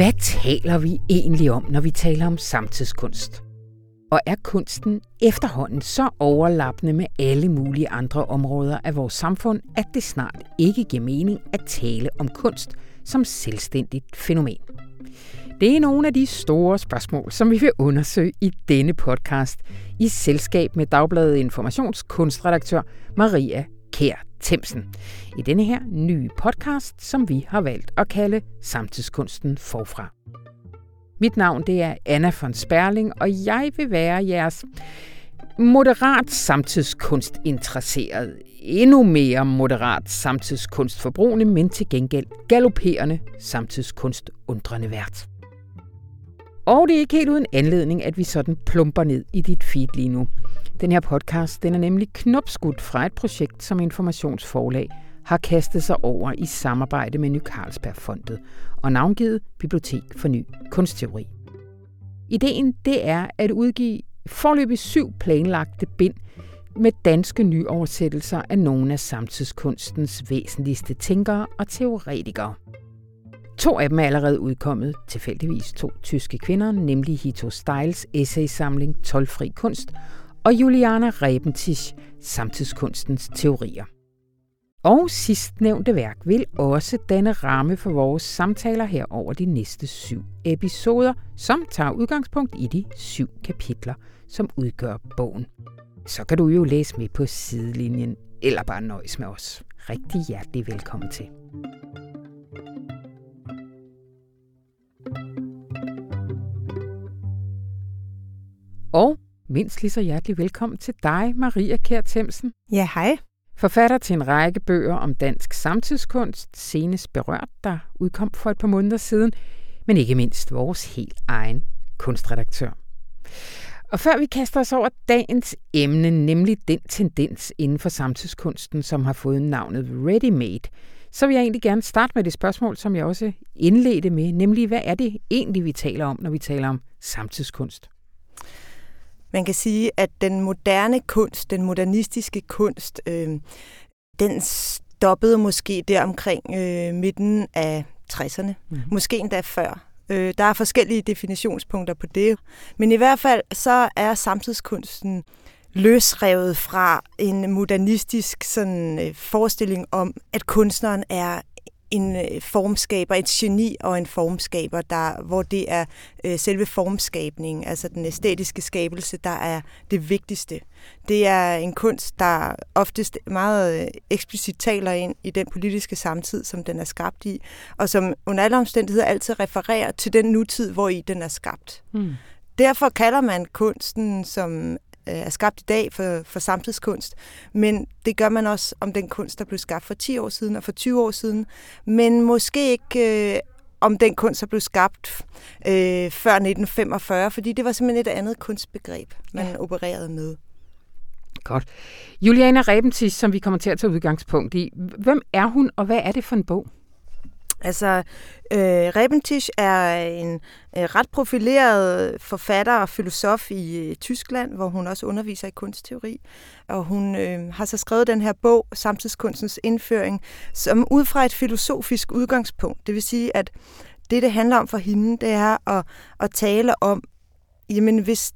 Hvad taler vi egentlig om, når vi taler om samtidskunst? Og er kunsten efterhånden så overlappende med alle mulige andre områder af vores samfund, at det snart ikke giver mening at tale om kunst som selvstændigt fænomen? Det er nogle af de store spørgsmål, som vi vil undersøge i denne podcast i selskab med Dagbladet Informationskunstredaktør Maria Kær Temsen. I denne her nye podcast, som vi har valgt at kalde Samtidskunsten forfra. Mit navn det er Anna von Sperling, og jeg vil være jeres moderat samtidskunst interesseret. endnu mere moderat samtidskunstforbrugende, men til gengæld galopperende samtidskunstundrende vært. Og det er ikke helt uden anledning, at vi sådan plumper ned i dit feed lige nu. Den her podcast den er nemlig knopskudt fra et projekt, som Informationsforlag har kastet sig over i samarbejde med Ny Carlsbergfondet og navngivet Bibliotek for Ny Kunstteori. Ideen det er at udgive forløbig syv planlagte bind med danske nyoversættelser af nogle af samtidskunstens væsentligste tænkere og teoretikere. To af dem er allerede udkommet, tilfældigvis to tyske kvinder, nemlig Hito Steils essaysamling Tolfri kunst og Juliana Rebentisch Samtidskunstens teorier. Og sidstnævnte værk vil også danne ramme for vores samtaler her over de næste syv episoder, som tager udgangspunkt i de syv kapitler, som udgør bogen. Så kan du jo læse med på sidelinjen, eller bare nøjes med os. Rigtig hjertelig velkommen til. Og mindst lige så hjertelig velkommen til dig, Maria Kjær Temsen. Ja, hej. Forfatter til en række bøger om dansk samtidskunst, senest berørt, der udkom for et par måneder siden, men ikke mindst vores helt egen kunstredaktør. Og før vi kaster os over dagens emne, nemlig den tendens inden for samtidskunsten, som har fået navnet ready-made, så vil jeg egentlig gerne starte med det spørgsmål, som jeg også indledte med, nemlig hvad er det egentlig, vi taler om, når vi taler om samtidskunst? Man kan sige, at den moderne kunst, den modernistiske kunst, øh, den stoppede måske der omkring øh, midten af 60'erne. Mm. Måske endda før. Øh, der er forskellige definitionspunkter på det. Men i hvert fald så er samtidskunsten løsrevet fra en modernistisk sådan, øh, forestilling om, at kunstneren er en øh, formskaber, et geni og en formskaber, der, hvor det er øh, selve formskabningen, altså den æstetiske skabelse, der er det vigtigste. Det er en kunst, der oftest meget øh, eksplicit taler ind i den politiske samtid, som den er skabt i, og som under alle omstændigheder altid refererer til den nutid, hvor i den er skabt. Mm. Derfor kalder man kunsten, som er skabt i dag for, for samtidskunst. Men det gør man også om den kunst, der blev skabt for 10 år siden og for 20 år siden. Men måske ikke øh, om den kunst, der blev skabt øh, før 1945, fordi det var simpelthen et andet kunstbegreb, man ja. opererede med. Godt. Juliana Rebentisch, som vi kommer til at tage udgangspunkt i. Hvem er hun, og hvad er det for en bog? Altså, øh, Rebentisch er en øh, ret profileret forfatter og filosof i øh, Tyskland, hvor hun også underviser i kunstteori. Og hun øh, har så skrevet den her bog, Samtidskunstens indføring, som ud fra et filosofisk udgangspunkt. Det vil sige, at det, det handler om for hende, det er at, at tale om, jamen hvis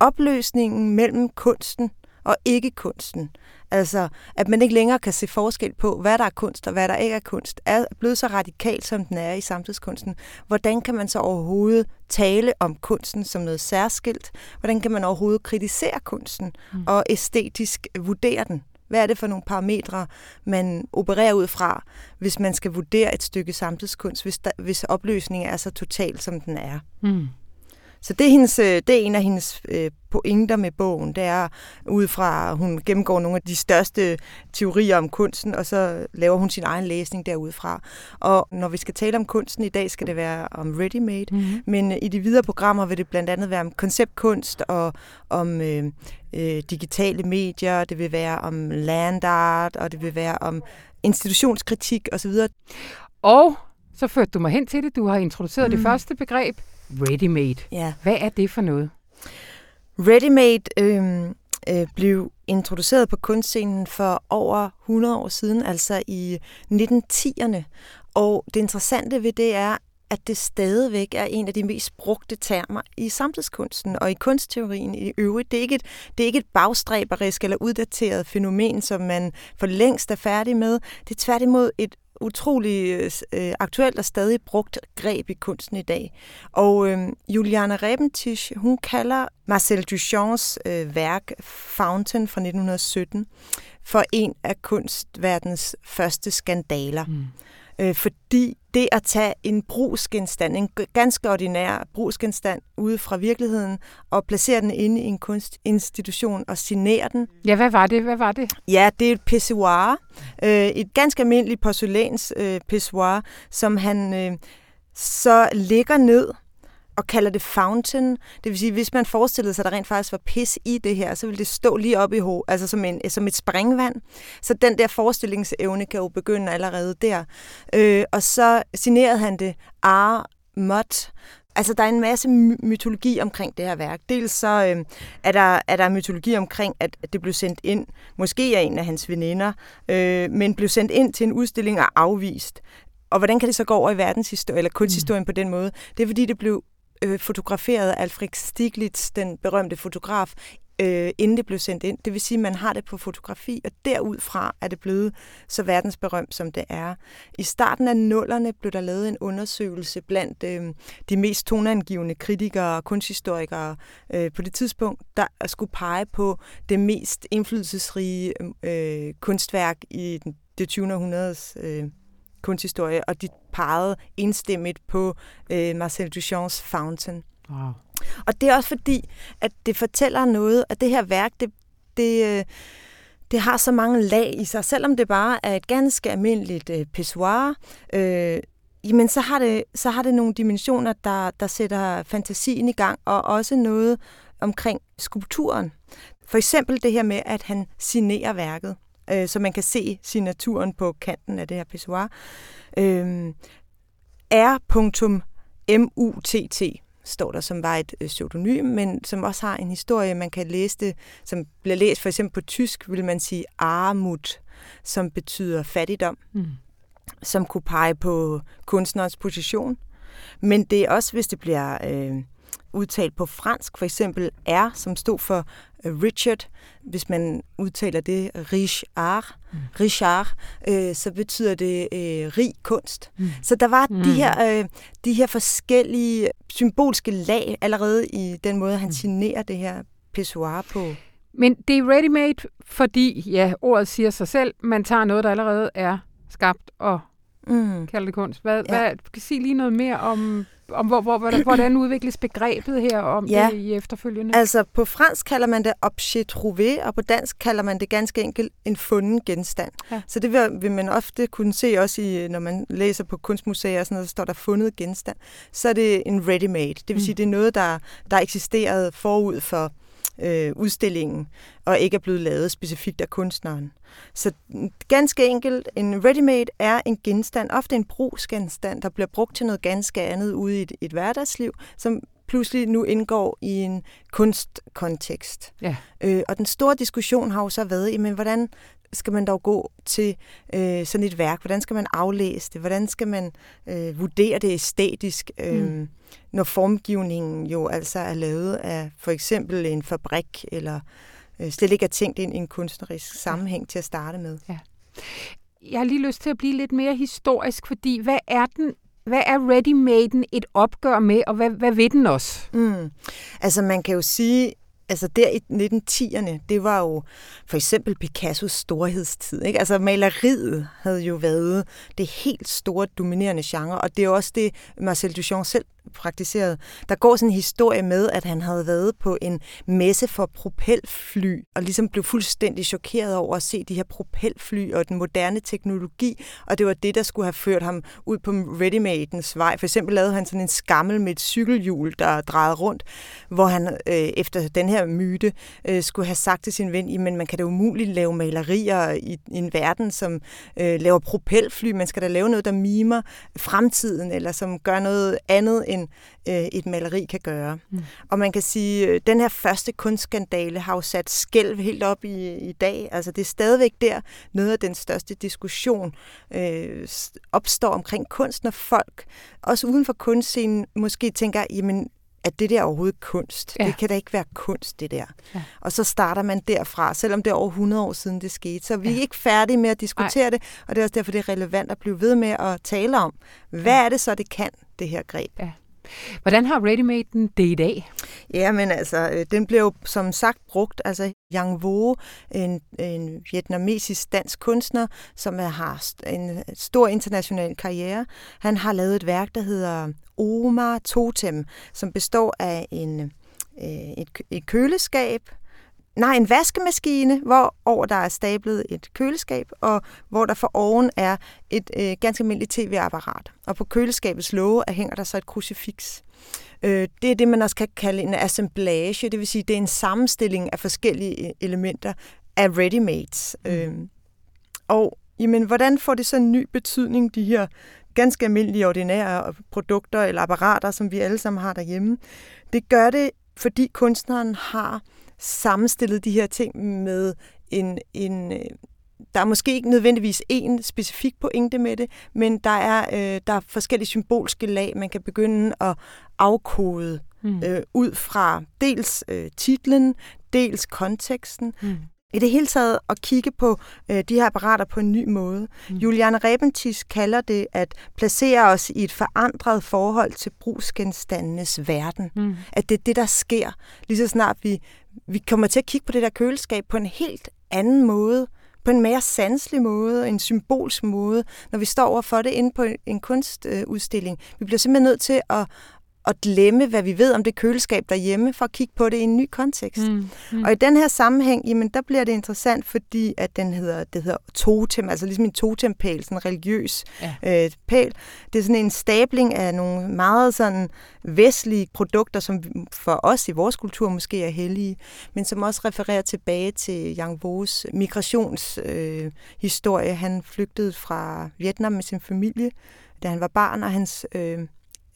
opløsningen mellem kunsten og ikke kunsten Altså, at man ikke længere kan se forskel på, hvad der er kunst og hvad der ikke er kunst, er blevet så radikalt, som den er i samtidskunsten. Hvordan kan man så overhovedet tale om kunsten som noget særskilt? Hvordan kan man overhovedet kritisere kunsten mm. og æstetisk vurdere den? Hvad er det for nogle parametre, man opererer ud fra, hvis man skal vurdere et stykke samtidskunst, hvis, der, hvis opløsningen er så total, som den er? Mm. Så det er, hendes, øh, det er en af hendes øh, pointer med bogen. Det er ud fra, at hun gennemgår nogle af de største teorier om kunsten, og så laver hun sin egen læsning derudfra. Og når vi skal tale om kunsten i dag, skal det være om ready-made, mm-hmm. men øh, i de videre programmer vil det blandt andet være om konceptkunst og om øh, øh, digitale medier, det vil være om land art, og det vil være om institutionskritik osv. Og så førte du mig hen til det. Du har introduceret mm. det første begreb, Ready-made. Ja. Hvad er det for noget? Ready-made øh, øh, blev introduceret på kunstscenen for over 100 år siden, altså i 1910'erne. Og det interessante ved det er, at det stadigvæk er en af de mest brugte termer i samtidskunsten og i kunstteorien i øvrigt. Det er ikke et, det er ikke et bagstræberisk eller uddateret fænomen, som man for længst er færdig med. Det er tværtimod et utrolig øh, aktuelt og stadig brugt greb i kunsten i dag. Og øh, Juliana Rebentisch, hun kalder Marcel Duchamps øh, værk Fountain fra 1917 for en af kunstverdens første skandaler. Mm. Øh, fordi det at tage en brugsgenstand, en ganske ordinær brugsgenstand ude fra virkeligheden, og placere den inde i en kunstinstitution og signere den. Ja, hvad var det? Hvad var det? Ja, det er et pissoir. Øh, et ganske almindeligt porcelæns øh, pissoir, som han øh, så lægger ned og kalder det fountain. Det vil sige, hvis man forestillede sig, at der rent faktisk var pis i det her, så ville det stå lige op i hovedet, altså som, en, som et springvand. Så den der forestillingsevne kan jo begynde allerede der. Øh, og så signerede han det Ar Mott, Altså, der er en masse mytologi omkring det her værk. Dels så øh, er, der, er der mytologi omkring, at det blev sendt ind, måske af en af hans veninder, øh, men blev sendt ind til en udstilling og afvist. Og hvordan kan det så gå over i verdenshistorien, eller kunsthistorien mm. på den måde? Det er, fordi det blev øh, fotograferet Alfred Stiglitz, den berømte fotograf, øh, inden det blev sendt ind. Det vil sige, at man har det på fotografi, og derudfra er det blevet så verdensberømt, som det er. I starten af nullerne blev der lavet en undersøgelse blandt øh, de mest toneangivende kritikere og kunsthistorikere øh, på det tidspunkt, der skulle pege på det mest indflydelsesrige øh, kunstværk i den, det 20. århundredes øh, kunsthistorie, og de pegede enstemmigt på øh, Marcel Duchamps Fountain. Wow. Og det er også fordi, at det fortæller noget, at det her værk, det, det, øh, det har så mange lag i sig. Selvom det bare er et ganske almindeligt øh, pissoir, øh, jamen så har, det, så har det nogle dimensioner, der, der sætter fantasien i gang, og også noget omkring skulpturen. For eksempel det her med, at han signerer værket øh, så man kan se signaturen på kanten af det her pissoir. Øh, R.MUTT står der, som var et øh, pseudonym, men som også har en historie, man kan læse det, som bliver læst for eksempel på tysk, vil man sige Armut, som betyder fattigdom, mm. som kunne pege på kunstnerens position. Men det er også, hvis det bliver øh, udtalt på fransk, for eksempel R, som stod for øh, Richard, hvis man udtaler det Richard, mm. Richard øh, så betyder det øh, rig kunst. Mm. Så der var mm. de, her, øh, de her forskellige symbolske lag allerede i den måde, han mm. signerer det her pissoir på. Men det er ready-made, fordi, ja, ordet siger sig selv, man tager noget, der allerede er skabt og mm. kalder det kunst. Hvad, ja. hvad, kan sige lige noget mere om om hvor, hvor, hvordan, hvordan udvikles begrebet her om ja. det i efterfølgende? Altså på fransk kalder man det objet trouvé, og på dansk kalder man det ganske enkelt en funden genstand. Ja. Så det vil, vil man ofte kunne se også, i, når man læser på kunstmuseer, og sådan noget, så står der fundet genstand. Så er det en ready-made. Det vil mm. sige, det er noget, der, der eksisterede forud for øh, udstillingen, og ikke er blevet lavet specifikt af kunstneren. Så ganske enkelt, en ready-made er en genstand, ofte en brugsgenstand, der bliver brugt til noget ganske andet ude i et, et hverdagsliv, som pludselig nu indgår i en kunstkontekst. Ja. Øh, og den store diskussion har jo så været, jamen, hvordan skal man dog gå til øh, sådan et værk? Hvordan skal man aflæse det? Hvordan skal man øh, vurdere det æstetisk? Øh, mm. Når formgivningen jo altså er lavet af for eksempel en fabrik, eller øh, slet ikke er tænkt ind i en kunstnerisk sammenhæng til at starte med. Ja. Jeg har lige lyst til at blive lidt mere historisk, fordi hvad er den hvad er ready-maden et opgør med, og hvad, hvad ved den også? Mm. Altså man kan jo sige, altså der i 1910'erne, det var jo for eksempel Picassos storhedstid. Ikke? Altså maleriet havde jo været det helt store dominerende genre, og det er også det, Marcel Duchamp selv praktiseret. Der går sådan en historie med, at han havde været på en messe for propelfly, og ligesom blev fuldstændig chokeret over at se de her propelfly og den moderne teknologi, og det var det, der skulle have ført ham ud på readymadens vej. For eksempel lavede han sådan en skammel med et cykelhjul, der drejede rundt, hvor han øh, efter den her myte øh, skulle have sagt til sin ven, men man kan da umuligt lave malerier i, i en verden, som øh, laver propelfly. Man skal da lave noget, der mimer fremtiden, eller som gør noget andet end øh, et maleri kan gøre. Mm. Og man kan sige, at den her første kunstskandale har jo sat skælv helt op i, i dag. Altså det er stadigvæk der noget af den største diskussion øh, opstår omkring kunst, når folk, også uden for kunstscenen, måske tænker, jamen at det der er overhovedet kunst. Ja. Det kan da ikke være kunst, det der. Ja. Og så starter man derfra, selvom det er over 100 år siden, det skete. Så vi er ja. ikke færdige med at diskutere Ej. det, og det er også derfor, det er relevant at blive ved med at tale om, hvad ja. er det så, det kan, det her greb. Ja. Hvordan har Readymaden det i dag? Ja, men altså, øh, den blev jo som sagt brugt. Altså, Yang Vo, en, en vietnamesisk dansk kunstner, som har en øh, stor international karriere, han har lavet et værk, der hedder Omar Totem, som består af en, øh, et, et køleskab, nej, en vaskemaskine, hvor over der er stablet et køleskab, og hvor der for oven er et øh, ganske almindeligt tv-apparat. Og på køleskabets låge hænger der så et krucifix. Øh, det er det, man også kan kalde en assemblage, det vil sige, det er en sammenstilling af forskellige elementer af ready-mates. Mm. Øh, og jamen, hvordan får det så en ny betydning, de her ganske almindelige ordinære produkter eller apparater, som vi alle sammen har derhjemme? Det gør det, fordi kunstneren har sammenstillet de her ting med en, en der er måske ikke nødvendigvis en specifik pointe med det, men der er, øh, der er forskellige symbolske lag, man kan begynde at afkode mm. øh, ud fra dels øh, titlen, dels konteksten. Mm. I det hele taget at kigge på øh, de her apparater på en ny måde. Mm. Juliane Rebentis kalder det at placere os i et forandret forhold til brugsgenstandenes verden. Mm. At det er det, der sker, lige så snart vi, vi kommer til at kigge på det der køleskab på en helt anden måde, på en mere sanselig måde, en symbolsk måde, når vi står over for det inde på en kunstudstilling. Vi bliver simpelthen nødt til at, at glemme, hvad vi ved om det køleskab derhjemme, for at kigge på det i en ny kontekst. Mm, mm. Og i den her sammenhæng, jamen, der bliver det interessant, fordi at den hedder, det hedder totem, altså ligesom en totempæl, sådan en religiøs ja. øh, pæl. Det er sådan en stabling af nogle meget sådan vestlige produkter, som for os i vores kultur måske er hellige, men som også refererer tilbage til Yang Vos migrationshistorie. Øh, Han flygtede fra Vietnam med sin familie, da han var barn, og hans øh,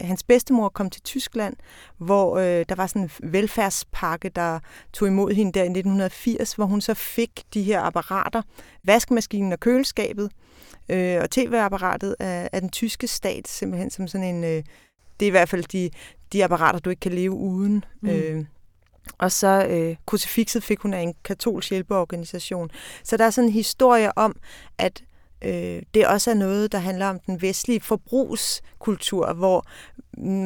hans bedstemor kom til Tyskland, hvor øh, der var sådan en velfærdspakke, der tog imod hende der i 1980, hvor hun så fik de her apparater, vaskemaskinen og køleskabet, øh, og tv-apparatet af, af den tyske stat, simpelthen som sådan en... Øh, det er i hvert fald de, de apparater, du ikke kan leve uden. Mm. Øh, og så øh, krucifixet fik hun af en katolsk hjælpeorganisation. Så der er sådan en historie om, at øh, det også er noget, der handler om den vestlige forbrugskultur, hvor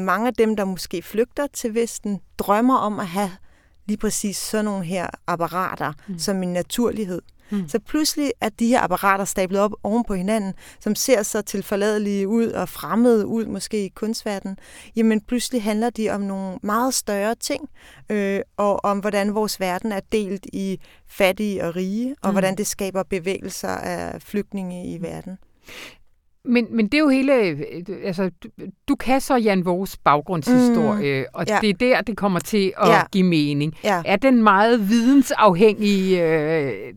mange af dem, der måske flygter til Vesten, drømmer om at have lige præcis sådan nogle her apparater mm. som en naturlighed. Mm. Så pludselig er de her apparater stablet op oven på hinanden, som ser så tilforladelige ud og fremmede ud måske i kunstverdenen, jamen pludselig handler de om nogle meget større ting, øh, og om hvordan vores verden er delt i fattige og rige, og mm. hvordan det skaber bevægelser af flygtninge i verden. Men, men det er jo hele, altså, du, du kan så Jan Vores baggrundshistorie, mm, og ja. det er der, det kommer til at ja. give mening. Ja. Er den meget vidensafhængig, øh,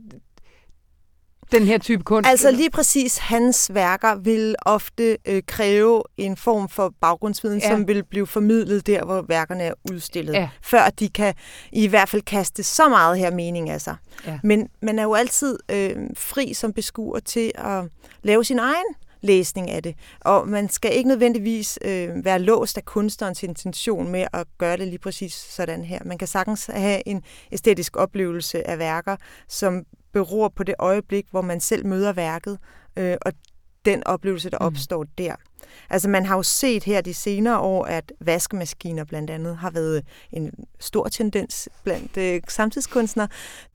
den her type kunst? Altså lige præcis hans værker vil ofte øh, kræve en form for baggrundsviden, ja. som vil blive formidlet der, hvor værkerne er udstillet, ja. før de kan i hvert fald kaste så meget her mening af sig. Ja. Men man er jo altid øh, fri som beskuer til at lave sin egen læsning af det. Og man skal ikke nødvendigvis øh, være låst af kunstnerens intention med at gøre det lige præcis sådan her. Man kan sagtens have en æstetisk oplevelse af værker, som beror på det øjeblik, hvor man selv møder værket, øh, og den oplevelse, der mm. opstår mm. der. Altså man har jo set her de senere år, at vaskemaskiner blandt andet har været en stor tendens blandt øh, samtidskunstnere.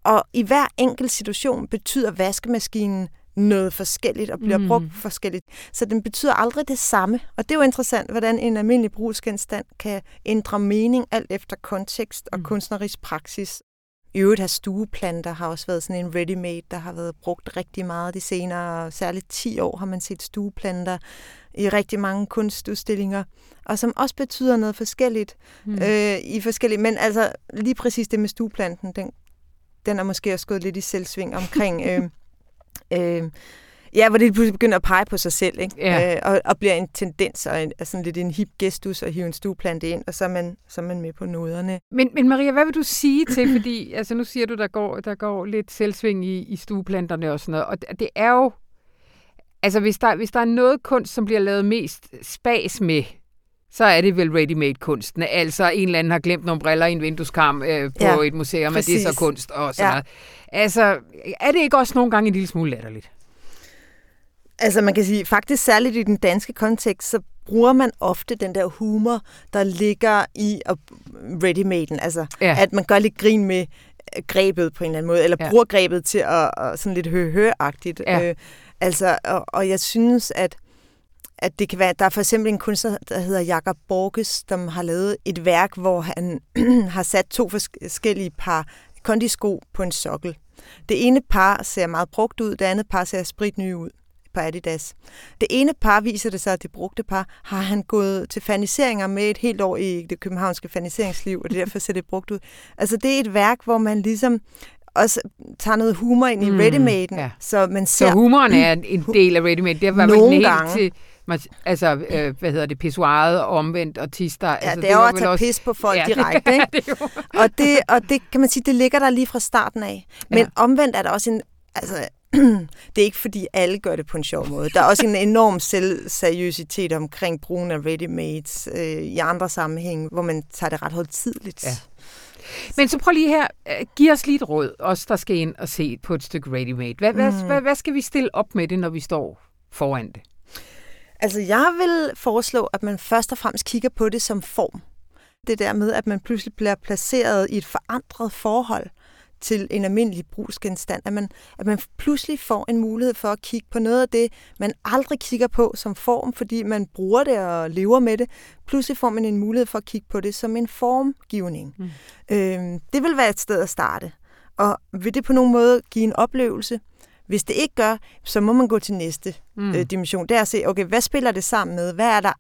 Og i hver enkelt situation betyder vaskemaskinen noget forskelligt og bliver mm. brugt forskelligt. Så den betyder aldrig det samme. Og det er jo interessant, hvordan en almindelig brugsgenstand kan ændre mening alt efter kontekst og mm. kunstnerisk praksis. I øvrigt har stueplanter har også været sådan en ready-made, der har været brugt rigtig meget de senere, særligt 10 år har man set stueplanter i rigtig mange kunstudstillinger, og som også betyder noget forskelligt mm. øh, i forskellige, men altså lige præcis det med stueplanten, den, den er måske også gået lidt i selvsving omkring øh, øh, Ja, hvor det pludselig begynder at pege på sig selv, ikke? Ja. Øh, og, og bliver en tendens og en, sådan lidt en hip gestus at hive en stueplante ind, og så er man, så er man med på noderne. Men, men Maria, hvad vil du sige til, fordi altså nu siger du, der går, der går lidt selvsving i, i stueplanterne og sådan noget, og det er jo, altså hvis der, hvis der er noget kunst, som bliver lavet mest spas med, så er det vel ready-made kunsten. Altså en eller anden har glemt nogle briller i en vindueskarm øh, på Ja, et museum, og det er præcis. så kunst og sådan ja. noget. Altså, er det ikke også nogle gange en lille smule latterligt? Altså man kan sige, faktisk særligt i den danske kontekst, så bruger man ofte den der humor, der ligger i ready-maden. Altså Ja. at man gør lidt grin med øh, grebet på en eller anden måde, eller Ja. bruger grebet til at, at sådan lidt hø-hø-agtigt. Ja. Øh, altså, og, og jeg synes, at at det kan være, der er for eksempel en kunstner, der hedder Jakob Borges, som har lavet et værk, hvor han har sat to forskellige par kondisko på en sokkel. Det ene par ser meget brugt ud, det andet par ser spritny ud på Adidas. Det ene par viser det sig, at det brugte par har han gået til faniseringer med et helt år i det københavnske faniseringsliv, og derfor ser det brugt ud. Altså det er et værk, hvor man ligesom også tager noget humor ind i Mm, ready-maden, ja. så man Så ser... humoren er en, en del af ready-made. Det var Nogle helt gange. til, altså, øh, hvad hedder det, pissoiret og omvendt og tister. Ja, altså, det er jo at tage pis på folk Ja, direkte, det ikke? det og, det, og det kan man sige, det ligger der lige fra starten af. Men ja. omvendt er der også en... Altså, det er ikke fordi alle gør det på en sjov måde. Der er også en enorm selvseriøsitet omkring brugen af ready-mades øh, i andre sammenhænge, hvor man tager det ret højtidligt. Ja. Men så prøv lige her, øh, giv os lige et råd, os der skal ind og se på et stykke ready-made. Hvad, hvad, Mm. hvad, hvad skal vi stille op med det, når vi står foran det? Altså, jeg vil foreslå, at man først og fremmest kigger på det som form. Det der med, at man pludselig bliver placeret i et forandret forhold til en almindelig brugsgenstand. At man, at man pludselig får en mulighed for at kigge på noget af det, man aldrig kigger på som form, fordi man bruger det og lever med det. Pludselig får man en mulighed for at kigge på det som en formgivning. Mm. Øhm, det vil være et sted at starte. Og vil det på nogen måde give en oplevelse? Hvis det ikke gør, så må man gå til næste Mm. øh, dimension. Det er at se, okay, hvad spiller det sammen med? Hvad er der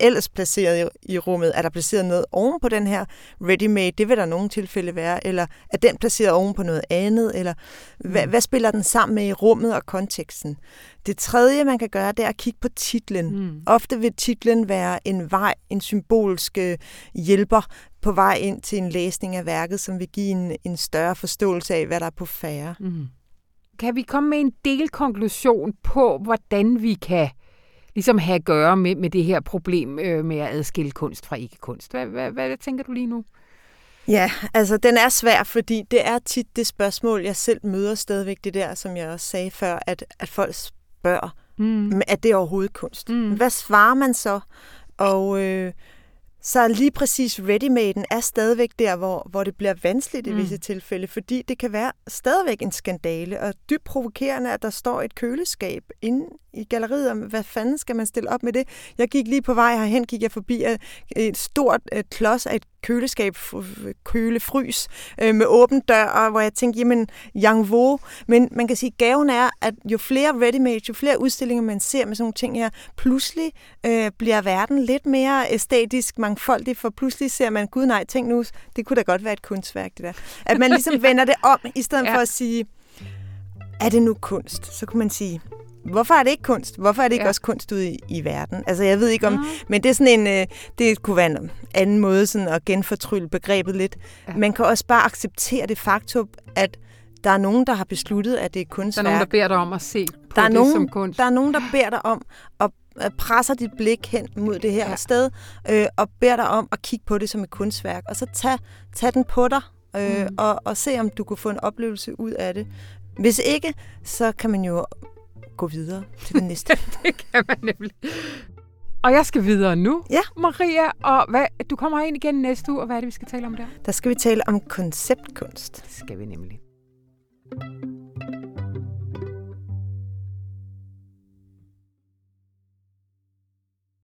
ellers placeret i, rummet? Er der placeret noget oven på den her ready-made? Det vil der nogle tilfælde være. Eller er den placeret oven på noget andet? Eller hvad, Mm. hvad spiller den sammen med i rummet og konteksten? Det tredje, man kan gøre, det er at kigge på titlen. Mm. Ofte vil titlen være en vej, en symbolsk øh, hjælper på vej ind til en læsning af værket, som vil give en, en større forståelse af, hvad der er på færre. Mm. Kan vi komme med en delkonklusion på, hvordan vi kan ligesom have at gøre med, med det her problem øh, med at adskille kunst fra ikke-kunst? Hvad, hvad, hvad tænker du lige nu? Ja, altså den er svær, fordi det er tit det spørgsmål, jeg selv møder stadigvæk, det der, som jeg også sagde før, at, at folk spørger, Mm. er det overhovedet kunst? Mm. Hvad svarer man så? Og øh, så lige præcis readymaden er stadigvæk der, hvor, hvor det bliver vanskeligt i Mm. visse tilfælde, fordi det kan være stadigvæk en skandale, og dybt provokerende, at der står et køleskab inde i galleriet, om hvad fanden skal man stille op med det? Jeg gik lige på vej herhen, gik jeg forbi et stort øh, klods af et køleskab, kølefrys, øh, med åben dør, og hvor jeg tænkte, jamen, yang wo. Men man kan sige, at gaven er, at jo flere ready-made, jo flere udstillinger man ser med sådan nogle ting her, pludselig øh, bliver verden lidt mere æstetisk mangfoldig, for pludselig ser man, gud nej, tænk nu, det kunne da godt være et kunstværk, det der. At man ligesom vender det om, i stedet ja. for at sige, er det nu kunst? Så kunne man sige, hvorfor er det ikke kunst? Hvorfor er det ikke Ja. ja. også kunst ude i, i verden? Altså, jeg ved ikke om... Ah. Men det er sådan en... Øh, det kunne være en anden måde sådan at genfortrylle begrebet lidt. Ja. Ja. Man kan også bare acceptere det faktum, at der er nogen, der har besluttet, at det er Der er kunstværk. nogen, der beder dig om at se på Der er det nogen, som kunst. Der er nogen, der beder dig om at presser dit blik hen mod det her Ja. ja. sted, øh, og beder dig om at kigge på det som et kunstværk, og så tag, tag den på dig, øh, Mm. mm. og, og se om du kunne få en oplevelse ud af det. Hvis ikke, så kan man jo gå videre til det næste. det kan man nemlig. Og jeg skal videre nu, Ja. Maria. Og hvad, du kommer ind igen næste uge, og hvad er det, vi skal tale om der? Der skal vi tale om konceptkunst. Det skal vi nemlig.